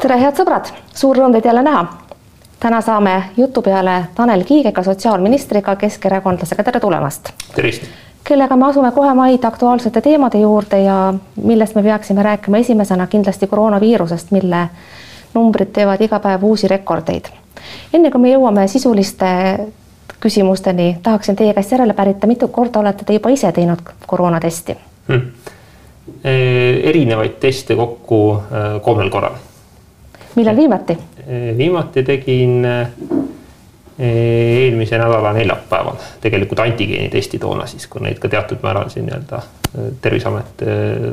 tere, head sõbrad, suur rõõm teid jälle näha. täna saame jutu peale Tanel Kiigega, sotsiaalministriga, keskerakondlasega, tere tulemast. tervist. kellega me asume kohe maid aktuaalsete teemade juurde ja millest me peaksime rääkima esimesena kindlasti koroonaviirusest, mille numbrid teevad iga päev uusi rekordeid. enne kui me jõuame sisuliste küsimusteni, tahaksin teie käest järele pärida, mitu korda olete te juba ise teinud koroonatesti hmm.? erinevaid teste kokku kolmel korral millal viimati? viimati tegin eelmise nädala neljapäeval tegelikult antigeenitesti toona siis, kui neid ka teatud määral siin nii-öelda Terviseamet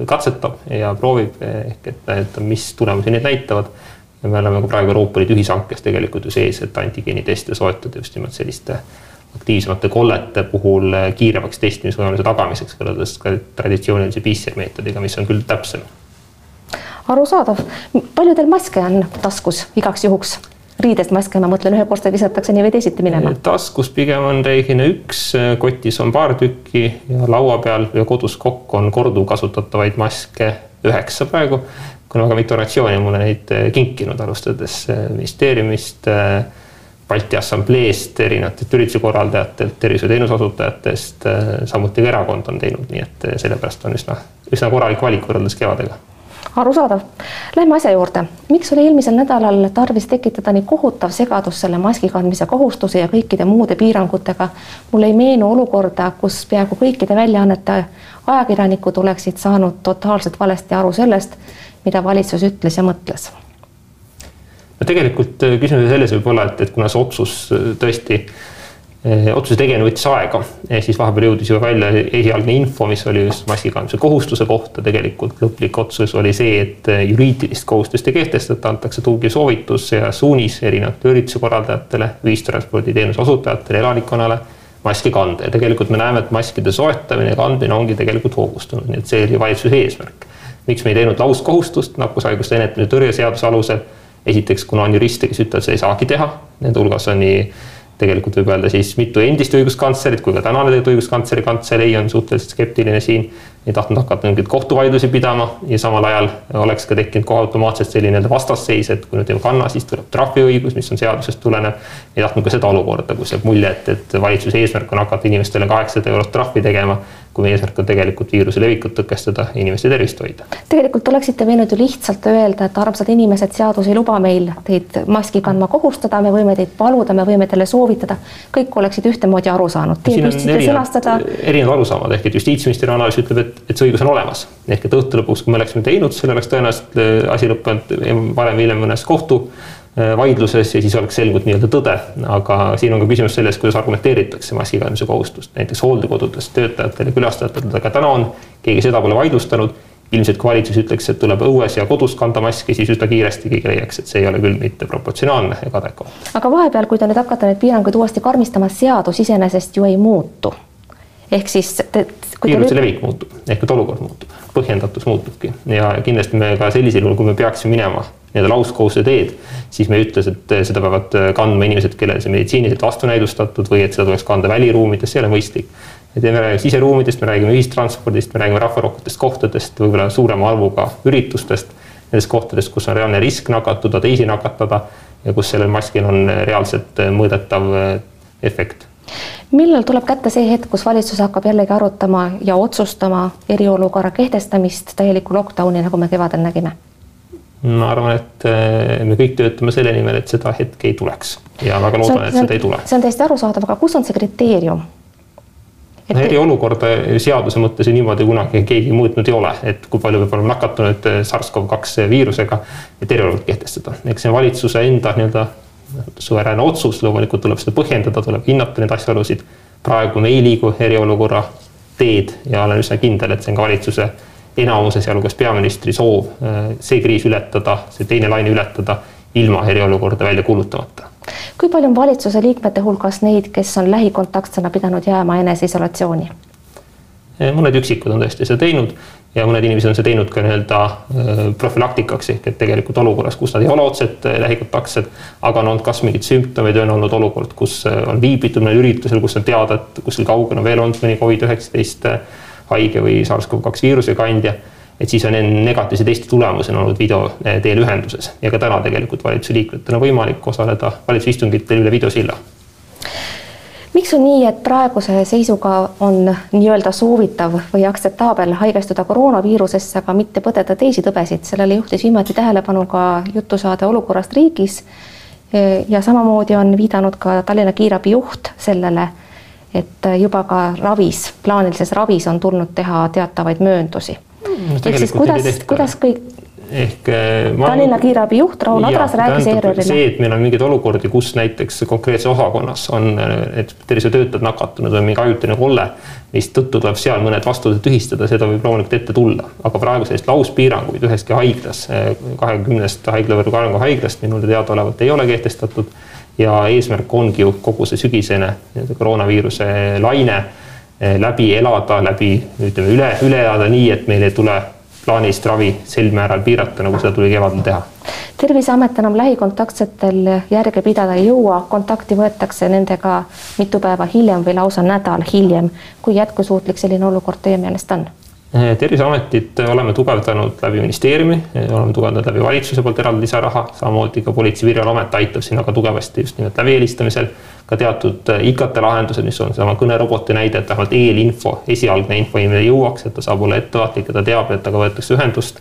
katsetab ja proovib ehk et näidata, mis tulemusi need näitavad. ja me oleme ka praegu Euroopa Liidu ühishankes tegelikult ju sees, et antigeeniteste soetada just nimelt selliste aktiivsemate kollete puhul kiiremaks testimisvõimaluse tagamiseks võrreldes ka traditsioonilise PCR meetodiga, mis on küll täpsem arusaadav. palju teil maske on taskus igaks juhuks? riidest maske, ma mõtlen, ühekordselt visatakse nii või teisiti minema. taskus pigem on reeglina üks, kotis on paar tükki ja laua peal ja kodus kokk on korduvkasutatavaid maske üheksa praegu. kuna väga mitu organisatsiooni mulle neid eh, kinkinud, alustades eh, ministeeriumist, eh, Balti Assambleest, erinevatelt ürituse korraldajatelt, tervishoiuteenuse osutajatest, samuti ka erakond on teinud, nii et sellepärast on üsna, üsna korralik valik võrreldes kevadega arusaadav. Lähme asja juurde. miks oli eelmisel nädalal tarvis tekitada nii kohutav segadus selle maski kandmise kohustuse ja kõikide muude piirangutega? mul ei meenu olukorda, kus peaaegu kõikide väljaannete ajakirjanikud oleksid saanud totaalselt valesti aru sellest, mida valitsus ütles ja mõtles. no tegelikult äh, küsimus selles võib olla, et, et kuna see otsus äh, tõesti Eh, otsuse tegemine võttis aega, siis vahepeal jõudis juba välja esialgne info, mis oli just massikandmise kohustuse kohta, tegelikult lõplik otsus oli see, et eh, juriidilist kohustust ei kehtestata, antakse tugiv soovitus ja suunis erinevatele ürituse korraldajatele, ühistransporditeenuse osutajatele, elanikkonnale maski kanda. Ja tegelikult me näeme, et maskide soetamine ja kandmine ongi tegelikult hoogustunud, nii et see oli valitsuse eesmärk. miks me ei teinud lauskohustust nakkushaiguste ennetamise tõrje seaduse alusel? esiteks, kuna on juriste, kes ütlevad, seda ei saagi teha, nende hulgas on nii tegelikult võib öelda siis mitu endist õiguskantslerit kui ka tänane õiguskantsleri kantselei on suhteliselt skeptiline siin. Ei tahtnud hakata mingeid kohtuvaidlusi pidama ja samal ajal oleks ka tekkinud kohe automaatselt selline vastasseis, et kui nüüd ei kanna, siis tuleb trahviõigus, mis on seadusest tulenev. ei tahtnud ka seda olukorda, kus jääb mulje, et, et valitsuse eesmärk on hakata inimestele kaheksasada eurot trahvi tegema kui meie eesmärk on tegelikult viiruse levikut tõkestada, inimeste tervist hoida. tegelikult oleksite võinud ju lihtsalt öelda, et armsad inimesed, seadus ei luba meil teid maski kandma kohustada, me võime teid paluda, me võime teile soovitada, kõik oleksid ühtemoodi aru saanud. Teie püüdsite sõnastada. erinevad arusaamad ehk et justiitsministri analüüs ütleb, et, et see õigus on olemas ehk et õhtu lõpuks, kui me oleksime teinud, selle oleks tõenäoliselt äh, asi lõppenud varem või hiljem mõnes kohtu Äh, vaidluses ja siis oleks selgunud nii-öelda tõde. aga siin on ka küsimus selles, kuidas argumenteeritakse maski kandmise kohustust, näiteks hooldekodudes töötajatele, külastajatele ka täna on, keegi seda pole vaidlustanud. ilmselt kui valitsus ütleks, et tuleb õues ja kodus kanda maski, siis üsna kiiresti keegi leiaks, et see ei ole küll mitte proportsionaalne ega adekvaatne. aga vahepeal, kui te nüüd hakkate neid piiranguid uuesti karmistama, seadus iseenesest ju ei muutu ehk siis te, viiruse te... levik muutub ehk et olukord muutub, põhjendatus muutubki ja kindlasti me ka sellisel juhul, kui me peaksime minema nii-öelda lauskohustuse teed, siis me ei ütle, et seda peavad kandma inimesed, kellel see meditsiiniliselt vastunäidustatud või et seda tuleks kanda väliruumides, see ei ole mõistlik. me räägime siseruumidest, me räägime ühistranspordist, me räägime rahvarohketest kohtadest, võib-olla suurema arvuga üritustest, nendest kohtadest, kus on reaalne risk nakatuda, teisi nakatada ja kus sellel maskil on reaalselt mõõdetav efekt millal tuleb kätte see hetk, kus valitsus hakkab jällegi arutama ja otsustama eriolukorra kehtestamist, täielikku lockdowni, nagu me kevadel nägime? ma arvan, et eh, me kõik töötame selle nimel, et seda hetke ei tuleks ja väga loodan, et seda ei tule. see on täiesti arusaadav, aga kus on see kriteerium? Et... no eriolukorda seaduse mõttes ju niimoodi kunagi keegi mõõtnud ei ole, et kui palju peab olema nakatunud eh, SARS-CoV-2 viirusega, et eriolukord kehtestada. eks see on valitsuse enda nii-öelda suveräänne otsus, loomulikult tuleb seda põhjendada, tuleb hinnata neid asjaolusid. praegu me ei liigu eriolukorra teed ja olen üsna kindel, et see on ka valitsuse enamuse, sealhulgas peaministri soov äh, see kriis ületada, see teine laine ületada ilma eriolukorda välja kuulutamata. kui palju on valitsuse liikmete hulgas neid, kes on lähikontaktsena pidanud jääma eneseisolatsiooni? Mõned üksikud on tõesti seda teinud ja mõned inimesed on seda teinud ka nii-öelda eh, profülaktikaks ehk et tegelikult olukorras, kus nad ei ole otseselt eh, lähikontaktsed, aga on olnud kas mingeid sümptomeid, on olnud olukord, kus on viibitud mõnel üritusel, kus on teada, et kuskil kaugel on veel olnud mõni Covid-19 haige või SARS-CoV-2 viiruse kandja et siis on negatiivse testi tulemusena olnud video teel ühenduses. Ja ka täna tegelikult valitsuse liikmetel on võimalik osaleda valitsuse istungitel üle videosilla miks on nii, et praeguse seisuga on nii-öelda soovitav või aktseptaabel haigestuda koroonaviirusesse, aga mitte põdeda teisi tõbesid, sellele juhtis viimati tähelepanu ka jutusaade olukorrast riigis. ja samamoodi on viidanud ka Tallinna kiirabi juht sellele, et juba ka ravis, plaanilises ravis on tulnud teha teatavaid mööndusi no,. ehk siis kuidas, kuidas kõik ehk eh, ma... Tallinna kiirabi juht Raul Adras rääkis ERR-ile. see, et meil on mingeid olukordi, kus näiteks konkreetses osakonnas on, et tervishoiutöötajad nakatunud või mingi ajutine kolle, mistõttu tuleb seal mõned vastuvõtud tühistada, seda võib loomulikult ette tulla, aga praegu sellist lauspiiranguid üheski haiglas, eh, kahekümnest haiglavõrgu arengu haiglast minule teadaolevalt ei ole kehtestatud ja eesmärk ongi ju kogu see sügisene koroonaviiruse laine läbi elada, läbi ütleme üle, üle elada nii, et meil ei tule plaanilist ravi sel määral piirata, nagu seda tuli kevadel teha. terviseamet enam lähikontaktsetel järge pidada ei jõua, kontakti võetakse nendega mitu päeva hiljem või lausa nädal hiljem. kui jätkusuutlik selline olukord teie meelest on? Eh, terviseametit oleme tugevdanud läbi ministeeriumi, eh, oleme tugevdanud läbi valitsuse poolt eraldi lisaraha, samamoodi ka Politsei- ja Piirivalveamet aitab siin väga tugevasti just nimelt läbi helistamisel. ka teatud eh, IKT lahendused, mis on seesama kõneroboti näide, et vähemalt eelinfo, esialgne info inimene jõuaks, et ta saab olla ettevaatlik ja ta teab, et temaga võetakse ühendust.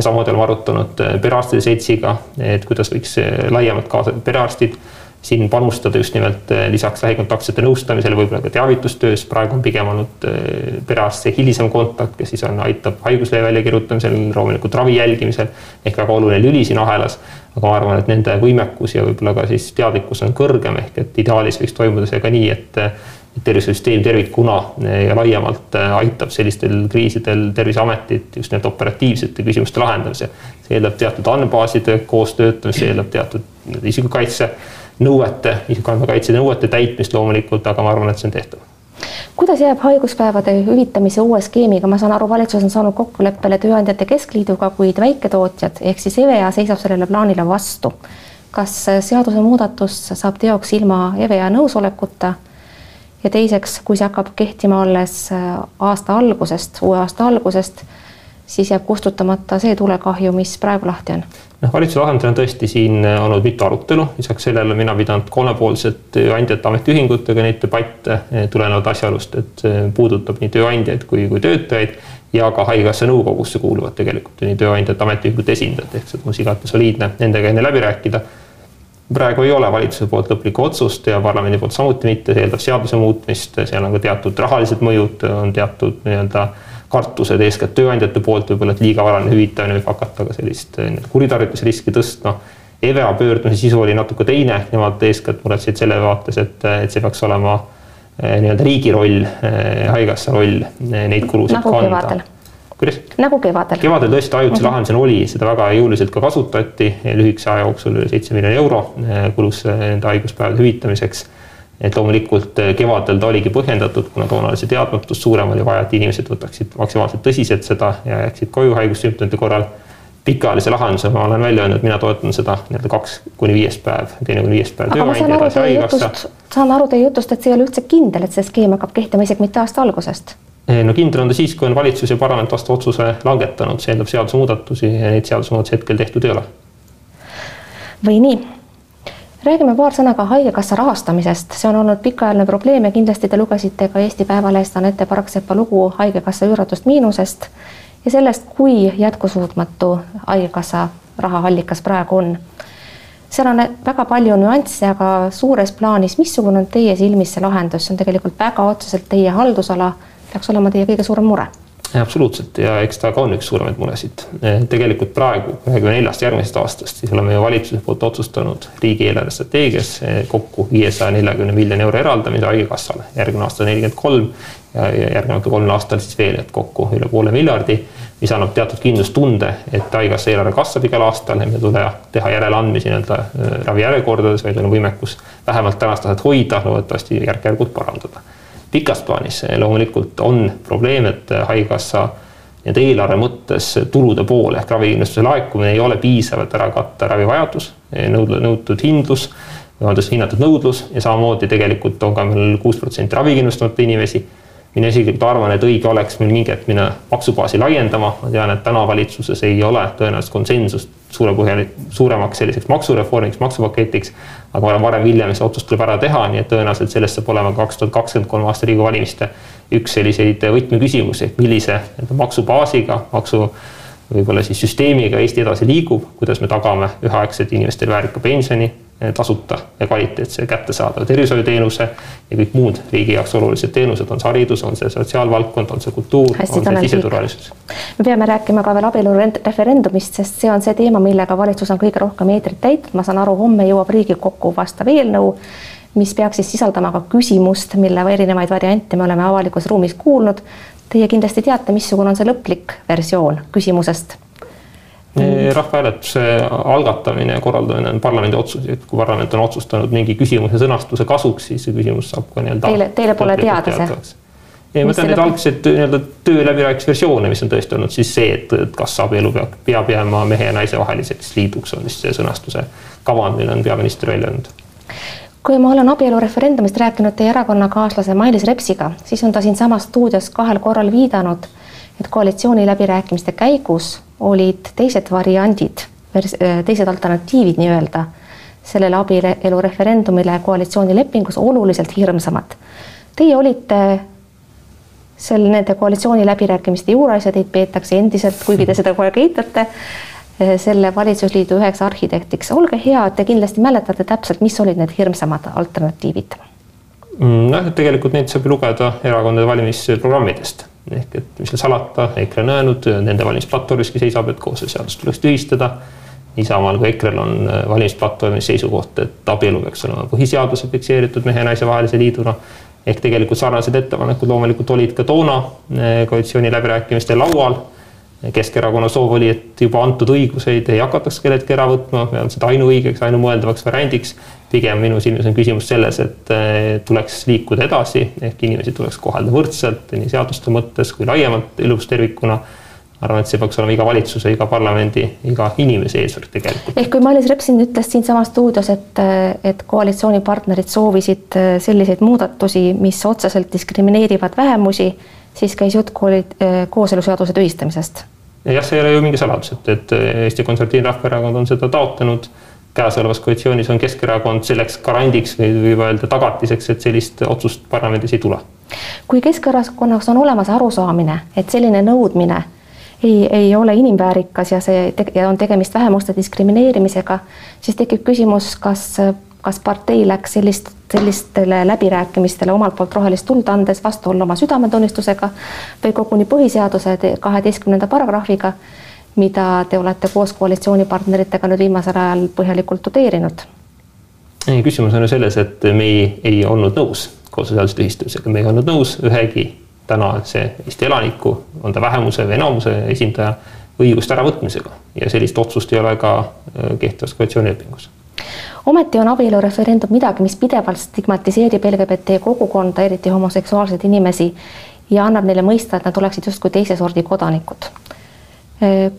samamoodi oleme arutanud perearstide seltsiga, et kuidas võiks laiemalt kaasata perearstid siin panustada just nimelt eh, lisaks lähikontaktsete nõustamisele, võib-olla ka teavitustöös, praegu on pigem olnud eh, perearst see hilisem kontakt, kes siis on, aitab haiguslehe väljakirjutamisel, loomulikult ravi jälgimisel ehk väga oluline lüli siin ahelas. aga ma arvan, et nende võimekus ja võib-olla ka siis teadlikkus on kõrgem, ehk et ideaalis võiks toimuda see ka nii, et tervisesüsteem tervikuna ja laiemalt aitab sellistel kriisidel Terviseametit just nimelt operatiivsete küsimuste lahendamisel. see eeldab teatud andmebaaside koos töötamist, see eeldab teatud isikukaitse nõuete, isikuandmekaitse nõuete täitmist loomulikult, aga ma arvan, et see on tehtav kuidas jääb haiguspäevade hüvitamise uue skeemiga, ma saan aru, valitsus on saanud kokkuleppele Tööandjate Keskliiduga, kuid väiketootjad ehk siis EVEA seisab sellele plaanile vastu. kas seadusemuudatus saab teoks ilma EVEA nõusolekuta? ja teiseks, kui see hakkab kehtima alles aasta algusest, uue aasta algusest, siis jääb kustutamata see tulekahju, mis praegu lahti on. Noh, valitsuse tasandil on tõesti siin olnud mitu arutelu, lisaks sellele mina pidanud kolmepoolselt tööandjate ametiühingutega neid debatte eh, tulenevalt asjaolust, et see puudutab nii tööandjaid kui, kui töötajaid ja ka Haigekassa nõukogusse kuuluvad tegelikult nii tööandjate ametiühingute esindajad, ehk see tundus igati soliidne nendega enne läbi rääkida. praegu ei ole valitsuse poolt lõplikku otsust ja parlamendi poolt samuti mitte, see eeldab seaduse muutmist, seal on ka teatud rahalised mõjud, on teatud nii-öelda kartused eeskätt tööandjate poolt võib-olla, et liiga varane hüvitamine võib hakata ka sellist eh, kuritarvitusriski tõstma. EVEA pöördumise sisu oli natuke teine, nemad eeskätt muretsesid selle vaates, et, et see peaks olema eh, nii-öelda riigi roll, eh, haigekassa roll neid kulusid nagu kanda. kuidas? nagu kevadel. kevadel tõesti ajutise mm -hmm. lahendusena oli, seda väga jõuliselt ka kasutati, lühikese aja jooksul üle seitse miljoni euro kulus nende haiguspäevade hüvitamiseks et loomulikult eh, kevadel ta oligi põhjendatud, kuna toona oli see teadmatus suurem, oli vaja, et inimesed võtaksid maksimaalselt tõsiselt seda ja jääksid koju haigussümptomite korral. pikaajalise lahenduse ma olen välja öelnud, mina toetan seda nii-öelda kaks kuni viies päev, teine kuni viies päev tööandja edasi haigekassa. saan aru teie jutust, et see ei ole üldse kindel, et see skeem hakkab kehtima isegi mitte aasta algusest eh, no kindel on ta siis, kui on valitsus ja parlament vastu otsuse langetanud, see eeldab seadusemuudatusi ja neid seadusemuudatusi hetkel tehtud ei ole. või nii räägime paar sõna ka Haigekassa rahastamisest, see on olnud pikaajaline probleem ja kindlasti te lugesite ka Eesti Päevalehest Anette Parksepa lugu Haigekassa üüratust miinusest ja sellest, kui jätkusuutmatu Haigekassa rahaallikas praegu on. seal on väga palju nüansse, aga suures plaanis, missugune on teie silmis see lahendus, see on tegelikult väga otseselt teie haldusala, peaks olema teie kõige suurem mure absoluutselt. Ja eks ta ka on üks suuremaid muresid. Eh, tegelikult praegu ühekümne neljast järgmisest aastast siis oleme ju valitsuse poolt otsustanud riigi eelarvestrateegias eh, kokku viiesaja neljakümne miljoni euro eraldamise Haigekassale, järgmine aasta nelikümmend kolm ja järgnevatel kolmel aastal siis veel, et kokku üle poole miljardi, mis annab teatud kindlustunde, et Haigekassa eelarve kasvab igal aastal ja meil ei tule teha järeleandmisi nii-öelda eh, ravijärjekordades, vaid on võimekus vähemalt tänast taset hoida, loodetavasti järk-järgult parandada pikas plaanis loomulikult on probleem, et Haigekassa nii-öelda eelarve mõttes tulude pool ehk ravikindlustuse laekumine ei ole piisav, et ära katta ravivajadus, nõudlus, nõutud hindlus, vabandust, hinnatud nõudlus ja samamoodi tegelikult on ka meil kuus protsenti ravikindlustamata inimesi. Mina isiklikult arvan, et õige oleks meil mingi hetk minna maksubaasi laiendama, ma tean, et täna valitsuses ei ole tõenäoliselt konsensust suure põhjal, suuremaks selliseks maksureformiks, maksupaketiks. aga arvan, varem või hiljem see otsus tuleb ära teha, nii et tõenäoliselt sellest saab olema kaks tuhat kakskümmend kolm aasta Riigikogu valimiste üks selliseid võtmeküsimusi, et millise maksubaasiga, maksu võib-olla siis süsteemiga Eesti edasi liigub, kuidas me tagame üheaegselt inimestele väärika pensioni, tasuta ja kvaliteetse kättesaadava tervishoiuteenuse ja kõik muud riigi jaoks olulised teenused, on see haridus, on see sotsiaalvaldkond, on see kultuur, on see siseturvalisus. me peame rääkima ka veel abielureferendumist, sest see on see teema, millega valitsus on kõige rohkem eetrit täitnud, ma saan aru, homme jõuab Riigikokku vastav eelnõu, mis peaks siis sisaldama ka küsimust, mille erinevaid variante me oleme avalikus ruumis kuulnud. Teie kindlasti teate, missugune on see lõplik versioon küsimusest. Rahvahääletuse algatamine ja korraldamine on parlamendi otsus, et kui parlament on otsustanud mingi küsimuse sõnastuse kasuks, siis see küsimus saab ka nii-öelda. Teile, teile pole teada see? ei, ma tean neid algseid nii-öelda töö läbirääkimisversioone, mis on tõesti olnud siis see, et kas abielu peab, peab jääma mehe ja naise vaheliseks liiduks, on vist see sõnastuse kavand, mille on peaminister välja öelnud kui ma olen abielureferendumist rääkinud teie erakonnakaaslase Mailis Repsiga, siis on ta siinsamas stuudios kahel korral viidanud, et koalitsiooniläbirääkimiste käigus olid teised variandid, teised alternatiivid nii-öelda sellele abielureferendumile koalitsioonilepingus oluliselt hirmsamad. Teie olite seal nende koalitsiooniläbirääkimiste juures ja teid peetakse endiselt, kuigi te seda kogu aeg eitate, selle valitsusliidu üheks arhitektiks. olge hea, te kindlasti mäletate täpselt, mis olid need hirmsamad alternatiivid? Mm, noh, tegelikult neid saab lugeda erakondade valimisprogrammidest ehk et mis seal salata, EKRE on öelnud, nende valimisplatvormiski seisab, et kooseluseadus tuleks tühistada. Isamaal kui EKRE-l on äh, valimisplatvormis seisukoht, et abielu peaks olema põhiseaduse fikseeritud mehe ja naise vahelise liiduna. ehk tegelikult sarnased ettepanekud loomulikult olid ka toona äh, koalitsiooni läbirääkimistel laual Keskerakonna soov oli, et juba antud õiguseid ei hakataks kelleltki ära võtma, pean seda ainuõigeks, ainumõeldavaks variandiks. pigem minu silmis on küsimus selles, et eh, tuleks liikuda edasi ehk inimesi tuleks kohelda võrdselt nii seaduste mõttes kui laiemalt elus tervikuna arvan, et see peaks olema iga valitsuse, iga parlamendi, iga inimese eesmärk tegelikult. ehk kui Mailis Repsin ütles siinsamas stuudios, et, et koalitsioonipartnerid soovisid eh, selliseid muudatusi, mis otseselt diskrimineerivad vähemusi siis käis jutt kooli, äh, kooseluseaduse tühistamisest. Jah, see ei ole ju mingi saladus, et, et Eesti Konservatiivne Rahvaerakond on seda taotlenud. käesolevas koalitsioonis on Keskerakond selleks garandiks või võib öelda tagatiseks, et sellist otsust parlamendis ei tule. kui Keskerakonnas on olemas arusaamine, et selline nõudmine ei, ei ole inimväärikas ja see ja on tegemist vähemuste diskrimineerimisega, siis tekib küsimus, kas kas partei läks sellist, sellistele läbirääkimistele omalt poolt rohelist tuld andes vastuollu oma südametunnistusega või koguni põhiseaduse kaheteistkümnenda paragrahviga, mida te olete koos koalitsioonipartneritega nüüd viimasel ajal põhjalikult tudeerinud? ei, küsimus on ju selles, et me ei, ei olnud nõus kooseluseaduse tühistamisega, me ei olnud nõus ühegi tänase Eesti elaniku, on ta vähemuse või enamuse esindaja, õiguste äravõtmisega. Ja sellist otsust ei ole ka äh, kehtivas koalitsioonilepingus ometi on abielureferendum midagi, mis pidevalt stigmatiseerib LGBT kogukonda, eriti homoseksuaalseid inimesi ja annab neile mõista, et nad oleksid justkui teise sordi kodanikud.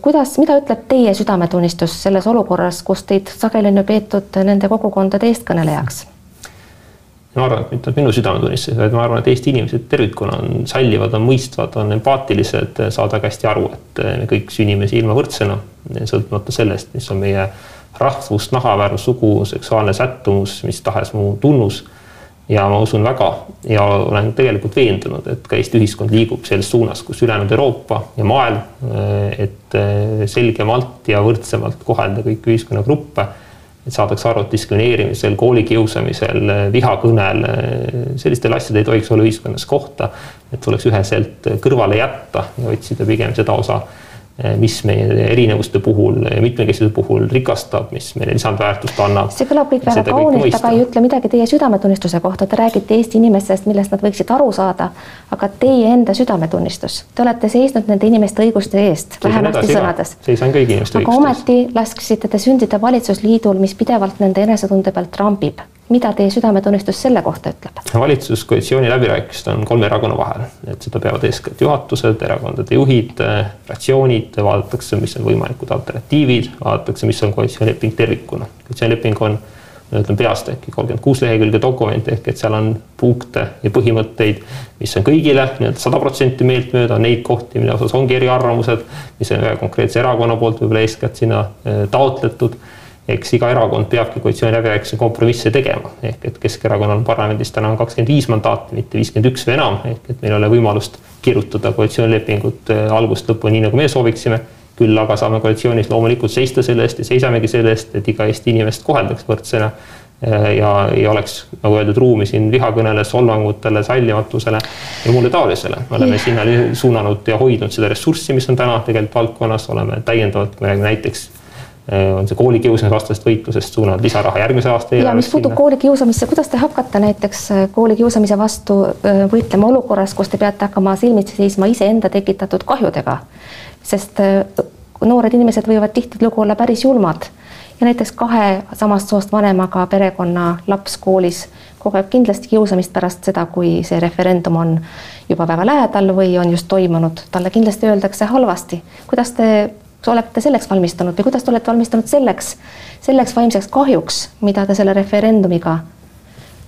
kuidas, mida ütleb teie südametunnistus selles olukorras, kus teid sageli on ju peetud nende kogukondade eestkõnelejaks? ma arvan, et mitte minu südametunnistus, vaid ma arvan, et Eesti inimesed tervikuna on sallivad, on mõistvad, on empaatilised, saavad väga hästi aru, et me kõik sünnime siin ilma võrdsena, sõltumata sellest, mis on meie rahvus, nahavärv, sugu, seksuaalne sättumus, mis tahes muu tunnus. ja ma usun väga ja olen tegelikult veendunud, et ka Eesti ühiskond liigub selles suunas, kus ülejäänud Euroopa ja maailm, et selgemalt ja võrdsemalt kohelda kõiki ühiskonnagruppe et saadakse aru, et diskrimineerimisel, koolikiusamisel, vihakõnel, sellistel asjadel ei tohiks olla ühiskonnas kohta. et tuleks üheselt kõrvale jätta ja otsida pigem seda osa Eh, mis meie erinevuste puhul, mitmekesisuse puhul rikastab, mis meile lisandväärtust annab. see kõlab kõik väga kaunilt, aga ei ütle midagi teie südametunnistuse kohta, te räägite Eesti inimestest, millest nad võiksid aru saada, aga teie enda südametunnistus, te olete seisnud nende inimeste õiguste eest, vähemasti sõnades. seisan kõigi inimeste õiguste eest. aga ometi laskisite te sündida valitsusliidul, mis pidevalt nende enesetunde pealt trambib mida teie südametunnistus selle kohta ütleb? valitsuskoalitsiooni läbirääkimised on kolme erakonna vahel, et seda peavad eeskätt juhatused, erakondade juhid, fraktsioonid, vaadatakse, mis on võimalikud alternatiivid, vaadatakse, mis on koalitsioonileping tervikuna. koalitsioonileping on ütlen peast äkki kolmkümmend kuus lehekülge dokumenti ehk et seal on punkte ja põhimõtteid, mis on kõigile nii-öelda sada protsenti meeltmööda, neid kohti, mille osas ongi eriarvamused, mis on ühe konkreetse erakonna poolt võib-olla eeskätt sinna äh, taotletud eks iga erakond peabki koalitsiooni läbirääkimisi kompromisse tegema, ehk et Keskerakonnal parlamendis täna on kakskümmend viis mandaati, mitte viiskümmend üks või enam, ehk et meil ei ole võimalust kirjutada koalitsioonilepingut äh, algusest lõpuni nii, nagu me sooviksime. küll aga saame koalitsioonis loomulikult seista selle eest ja seisamegi selle eest, et iga Eesti inimest koheldaks võrdsena. Äh, ja ei oleks, nagu öeldud, ruumi siin vihakõnele, solvangutele, sallimatusele ja muule taolisele. me oleme sinna suunanud ja hoidnud seda ressurssi, mis on täna tegelikult valdkonnas, oleme täiendavalt, kui me räägime näiteks on see koolikiusamise vastasest võitlusest suunanud lisaraha järgmise aasta eelarvest. ja mis puutub koolikiusamisse, kuidas te hakkate näiteks äh, koolikiusamise vastu äh, võitlema olukorras, kus te peate hakkama silmitsi seisma iseenda tekitatud kahjudega? sest noored inimesed võivad tihtilugu olla päris julmad ja näiteks kahe samast soost vanemaga perekonna laps koolis kogeb kindlasti kiusamist pärast seda, kui see referendum on juba väga lähedal või on just toimunud, talle kindlasti öeldakse halvasti. kuidas te olete selleks valmistunud või kuidas te olete valmistunud selleks, selleks vaimseks kahjuks, mida te selle referendumiga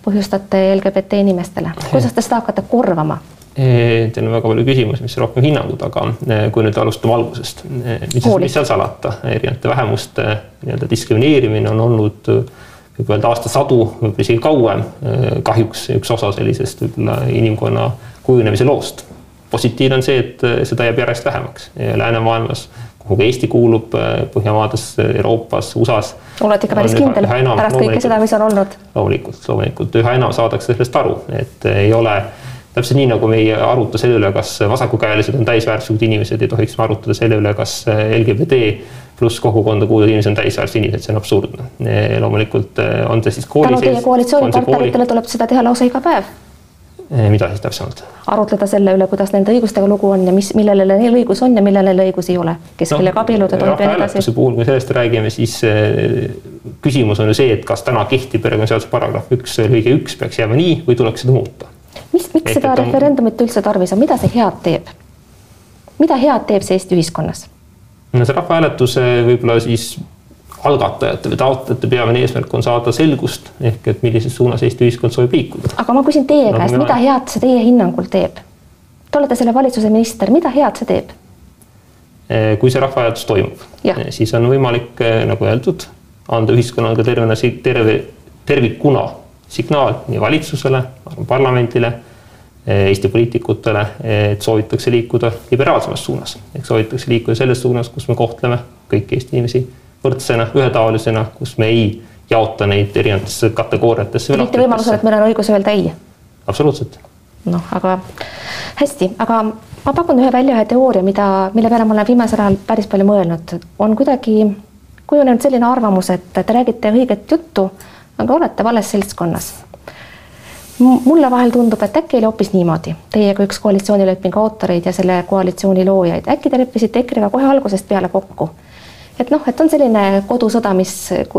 põhjustate LGBT inimestele, kuidas te seda hakkate korvama? Teil on väga palju küsimusi, mis rohkem hinnangud, aga eh, kui nüüd alustame algusest, eh, mis, mis seal salata, erinevate vähemuste nii-öelda diskrimineerimine on olnud võib öelda aastasadu, võib-olla isegi kauem. Eh, kahjuks üks osa sellisest võib-olla inimkonna kujunemise loost. positiivne on see, et seda jääb järjest vähemaks läänemaailmas kuhu ka Eesti kuulub äh, Põhjamaades, Euroopas, USA-s. olete ikka päris kindel pärast kõike seda, mis on olnud? loomulikult, loomulikult üha enam saadakse sellest aru, et ei ole täpselt nii, nagu me ei aruta selle üle, kas vasakukäelised on täisväärtuslikud inimesed, ei tohiks me arutada selle üle, kas LGBT pluss kogukonda kuuluvad inimesed on täisväärtused inimesed, see on absurdne. loomulikult äh, on see siis kooli sees. tänu teie koalitsioonipartneritele tuleb seda teha lausa iga päev mida siis täpsemalt? arutleda selle üle, kuidas nende õigustega lugu on ja mis, millele neil õigus on ja millele neil õigus ei ole, kes no, kellega abielluda tohib ja nii edasi. puhul, kui sellest räägime, siis eh, küsimus on ju see, et kas täna kehtib perekonnaseaduse paragrahv üks lõige üks peaks jääma nii või tuleks seda muuta. mis, miks Ehk, seda on... referendumit üldse tarvis on, mida see head teeb? mida head teeb see Eesti ühiskonnas? no see rahvahääletuse võib-olla siis algatajate või taotlejate peamine eesmärk on saada selgust ehk et millises suunas Eesti ühiskond soovib liikuda. aga ma küsin teie no, käest, mida head see teie hinnangul teeb? Te olete selle valitsuse minister, mida head see teeb? Eh, kui see rahvahääletus toimub, eh, siis on võimalik, eh, nagu öeldud, anda ühiskonnale tervena, terve, tervikuna signaal nii valitsusele, parlamendile, Eesti poliitikutele, et soovitakse liikuda liberaalsemas suunas ehk soovitakse liikuda selles suunas, kus me kohtleme kõiki Eesti inimesi võrdsena, ühetaolisena, kus me ei jaota neid erinevatesse kategooriatesse. mitte võimalusel, et meil on õigus öelda ei? absoluutselt. noh, aga hästi, aga ma pakun ühe välja ühe teooria, mida, mille peale ma olen viimasel ajal päris palju mõelnud, on kuidagi kujunenud selline arvamus, et te räägite õiget juttu, aga olete vales seltskonnas. mulle vahel tundub, et äkki oli hoopis niimoodi, teie kui üks koalitsioonilepingu autoreid ja selle koalitsiooni loojaid, äkki te leppisite EKRE-ga kohe algusest peale kokku et noh, et on selline kodusõda, mis,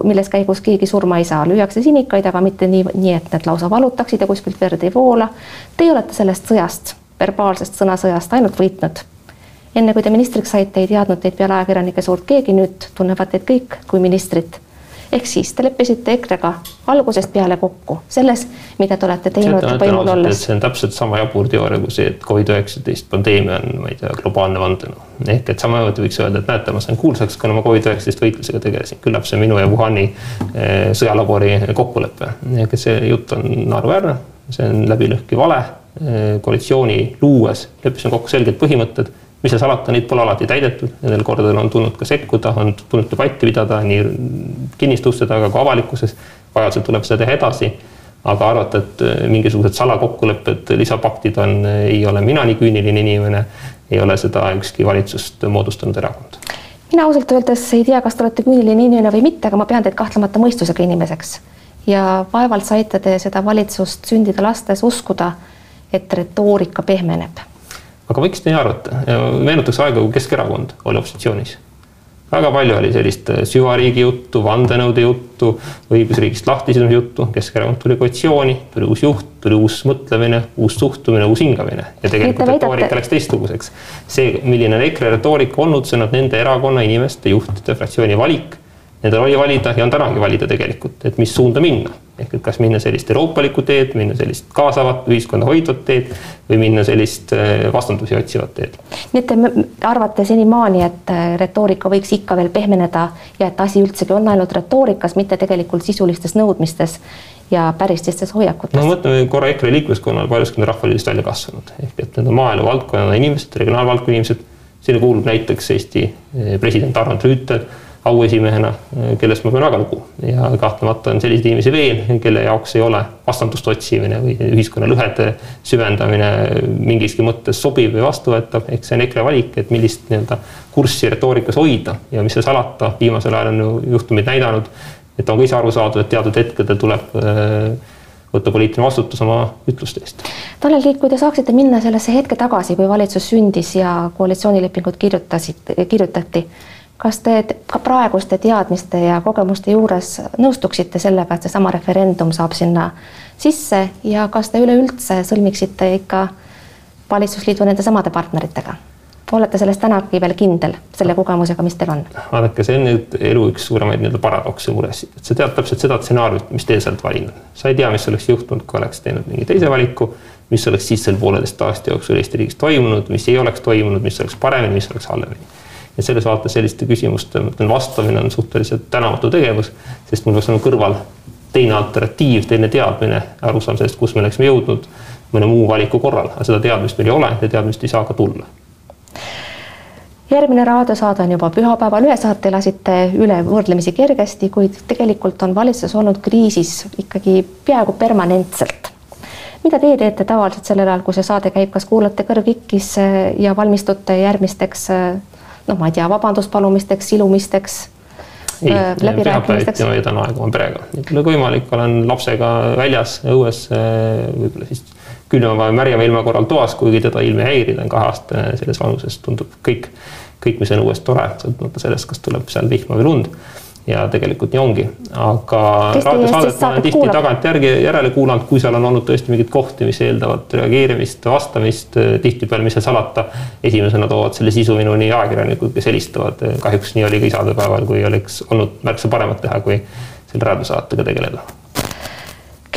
milles käigus keegi surma ei saa, lüüakse sinikaid, aga mitte nii, nii, et need lausa valutaksid ja kuskilt verd ei voola. Teie olete sellest sõjast, verbaalsest sõnasõjast ainult võitnud. enne kui te ministriks saite, ei teadnud teid peale ajakirjanike suurt keegi, nüüd tunnevad teid kõik kui ministrit ehk siis te leppisite EKRE-ga algusest peale kokku selles, mida te olete teinud võimul olles. see on täpselt sama jabur teooria kui see, et Covid-19 pandeemia on, ma ei tea, globaalne vandenõu. ehk et samamoodi võiks öelda, et näete, ma sain kuulsaks, kuna ma Covid-19 võitlusega tegelesin, küllap see minu ja Wuhani eh, sõjalabori kokkulepe. ehk et see jutt on naeruväärne, see on läbilõhki vale. Eh, koalitsiooni luues leppisime kokku selged põhimõtted mis seal salata, neid pole alati täidetud, nendel kordadel on tulnud ka sekkuda, on tulnud debatti pidada nii kinniste uste taga kui avalikkuses. vajadusel tuleb seda teha edasi. aga arvata, et äh, mingisugused salakokkulepped, lisapaktid on, äh, ei ole mina nii küüniline inimene, ei ole seda ükski valitsust moodustanud erakond mina ausalt öeldes ei tea, kas te olete küüniline inimene või mitte, aga ma pean teid kahtlemata mõistusega inimeseks. ja vaevalt saite te seda valitsust sündida lastes uskuda, et retoorika pehmeneb aga miks te nii arvate? meenutaks aega, kui Keskerakond oli opositsioonis. väga palju oli sellist äh, süvariigi juttu, vandenõude juttu, õigusriigist lahtisidumise juttu, Keskerakond tuli koalitsiooni, tuli uus juht, tuli uus mõtlemine, uus suhtumine, uus hingamine ja tegelikult retoorika läks teistsuguseks. see, milline on EKRE retoorika olnud, see on nende erakonna inimeste, juhtide, fraktsiooni valik Nendel oli valida ja on tänagi valida tegelikult, et mis suunda minna ehk et kas minna sellist euroopalikku teed, minna sellist kaasavat, ühiskonda hoidvat teed või minna sellist äh, vastandusi otsivat teed. nii et te arvate senimaani, et äh, retoorika võiks ikka veel pehmeneda ja et asi üldsegi on ainult retoorikas, mitte tegelikult sisulistes nõudmistes ja pärististes hoiakutes? no mõtleme korra EKRE liikmeskonnale, paljuski on Rahvaliidust välja kasvanud ehk et need on maaelu valdkonna inimesed, regionaalvaldkonna inimesed, sinna kuulub näiteks Eesti äh, president Arnold Rüütel auesimehena, kellest ma pean väga lugu. Ja kahtlemata on selliseid inimesi veel, kelle jaoks ei ole vastandust otsimine või ühiskonna lõhede süvendamine mingiski mõttes sobiv või vastuvõetav, ehk see on EKRE valik, et millist nii-öelda kurssi retoorikas hoida. Ja mis seal salata, viimasel ajal on ju juhtumid näidanud, et on ka ise aru saadud, et teatud hetkedel tuleb äh, võtta poliitiline vastutus oma ütluste eest. Tanel Kiik, kui te saaksite minna sellesse hetke tagasi, kui valitsus sündis ja koalitsioonilepingut kirjutasid, kirjutati kas te ka praeguste teadmiste ja kogemuste juures nõustuksite sellega, et seesama referendum saab sinna sisse ja kas te üleüldse sõlmiksite ikka valitsusliidu nende samade partneritega? olete selles tänagi veel kindel selle kogemusega, mis teil on? vaadake, see on nüüd elu üks suuremaid nii-öelda paradokse muresid, et sa tead täpselt seda stsenaariumit, mis tee sa oled valinud. sa ei tea, mis oleks juhtunud, kui oleks teinud mingi teise valiku, mis oleks siis selle pooleteist aasta jooksul Eesti riigis toimunud, mis ei oleks toimunud, mis oleks paremini, mis oleks halvemini ja selles vaates selliste küsimuste vastamine on suhteliselt tänamatu tegevus, sest mul peaks olema kõrval teine alternatiiv, teine teadmine, arusaam sellest, kus me oleksime jõudnud mõne muu valiku korral, aga seda teadmist meil ei ole ja teadmist ei saa ka tulla. järgmine raadiosaade on juba pühapäeval, ühe saate lasite üle võrdlemisi kergesti, kuid tegelikult on valitsus olnud kriisis ikkagi peaaegu permanentselt. Mida teie teete tavaliselt sellel ajal, kui see saade käib, kas kuulate kõrvikis ja valmistute järgmisteks noh, ma ei tea, vabandust palumisteks, silumisteks ei, pühapäeviti ma veedan aega oma perega, nii palju kui võimalik, olen lapsega väljas, õues, äh, võib-olla siis külma või märjama ilma korral toas, kuigi teda ilm ei häiri, ta on kaheaastane selles vanuses, tundub kõik, kõik, mis on õues tore, sõltumata sellest, kas tuleb seal vihma või lund ja tegelikult nii ongi, aga raadiosaadet ma olen tihti tagantjärgi järele kuulanud, kui seal on olnud tõesti mingeid kohti, mis eeldavad reageerimist, vastamist, tihtipeale, mis seal salata, esimesena toovad selle sisu minuni ajakirjanikud, kes helistavad, kahjuks nii oli ka isadepäeval, kui oleks olnud märksa paremat teha, kui selle raadiosaatega tegeleda.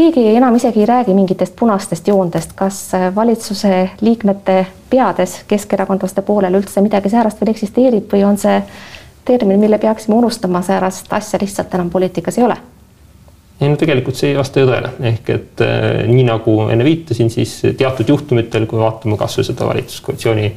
Keegi enam isegi ei räägi mingitest punastest joontest, kas valitsuse liikmete peades keskerakondlaste poolel üldse midagi säärast veel eksisteerib või on see termin, mille peaksime unustama, säärast asja lihtsalt enam poliitikas ei ole. Ei no tegelikult see ei vasta ju tõele, ehk et äh, nii nagu enne viitasin, siis teatud juhtumitel, kui vaatame kasvõi seda valitsuskoalitsiooni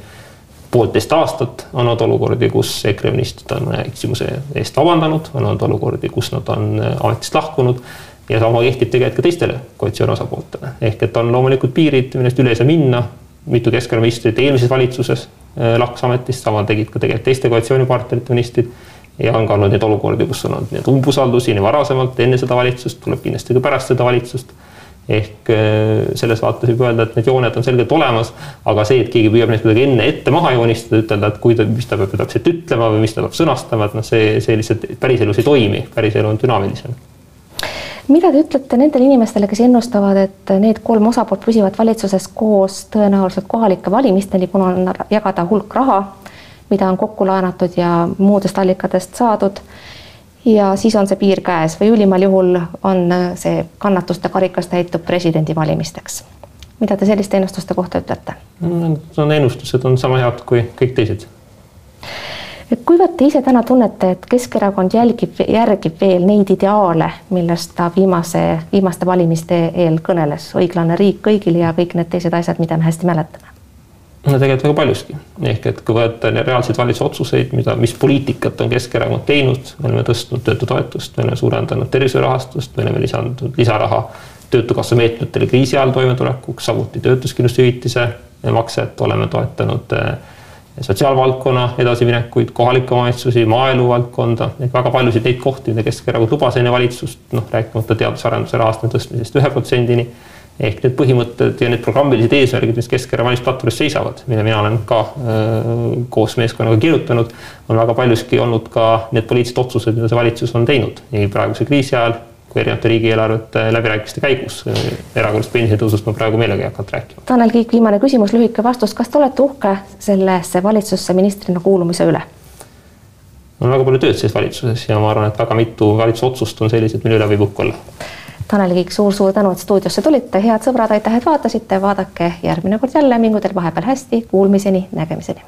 poolteist aastat, on olnud olukordi, kus EKRE ministrid on mõne eksimuse eest vabandanud, on olnud olukordi, kus nad on äh, ametist lahkunud ja sama kehtib tegelikult ka teistele koalitsiooni osapooltele, ehk et on loomulikult piirid, millest üle ei saa minna. mitu Keskerakonna ministrit eelmises valitsuses lahkus ametist, sama tegid ka tegelikult teiste koalitsioonipartnerite ministrid. ja on ka olnud neid olukordi, kus on olnud nii-öelda umbusaldusi nii varasemalt, enne seda valitsust, tuleb kindlasti ka pärast seda valitsust. ehk äh, selles vaates võib öelda, et need jooned on selgelt olemas, aga see, et keegi püüab neid kuidagi enne ette maha joonistada, ütelda, et kui ta, mis ta peab täpselt ütlema või mis ta peab sõnastama, et noh, see, see lihtsalt päriselus ei toimi, päriselu on dünaamilisem mida te ütlete nendele inimestele, kes ennustavad, et need kolm osapoolt püsivad valitsuses koos tõenäoliselt kohalike valimisteni, kuna on jagada hulk raha, mida on kokku laenatud ja muudest allikatest saadud. ja siis on see piir käes või ülimal juhul on see kannatuste karikas täitub presidendivalimisteks. mida te selliste ennustuste kohta ütlete? Need ennustused on sama head kui kõik teised kuivõrd te ise täna tunnete, et Keskerakond jälgib, järgib veel neid ideaale, millest ta viimase, viimaste valimiste eel kõneles, õiglane riik kõigile ja kõik need teised asjad, mida me hästi mäletame? no tegelikult väga paljuski, ehk et kui võtta reaalseid valitsuse otsuseid, mida, mis poliitikat on Keskerakond teinud, me oleme tõstnud töötutoetust, me oleme suurendanud tervishoiurahastust, me oleme lisanud lisaraha töötukassa meetmetele kriisi ajal toimetulekuks, samuti töötuskindlustushüvitise makset oleme toetanud äh, sotsiaalvaldkonna edasiminekuid, kohalikke omavalitsusi, maaelu valdkonda, ehk väga paljusid neid kohti, mida Keskerakond lubas enne valitsust, noh, rääkimata teadus-arenduse rahastamise tõstmisest ühe protsendini. ehk need põhimõtted ja need programmilised eesmärgid, mis Keskerakonna valimisplatvormis seisavad, mille mina olen ka öö, koos meeskonnaga kirjutanud, on väga paljuski olnud ka need poliitilised otsused, mida see valitsus on teinud nii praeguse kriisi ajal erinevate riigieelarvete läbirääkimiste käigus. erakorralisest pensionitõusust ma praegu meelega ei hakanud rääkima. Tanel Kiik, viimane küsimus, lühike vastus, kas te olete uhke sellesse valitsusse ministrina kuulumise üle? on väga palju tööd selles valitsuses ja ma arvan, et väga mitu valitsuse otsust on sellised, mille üle võib uhke olla. Tanel Kiik suur,, suur-suur tänu, et stuudiosse tulite, head sõbrad, aitäh, et vaatasite, vaadake järgmine kord jälle, mingu teil vahepeal hästi, kuulmiseni, nägemiseni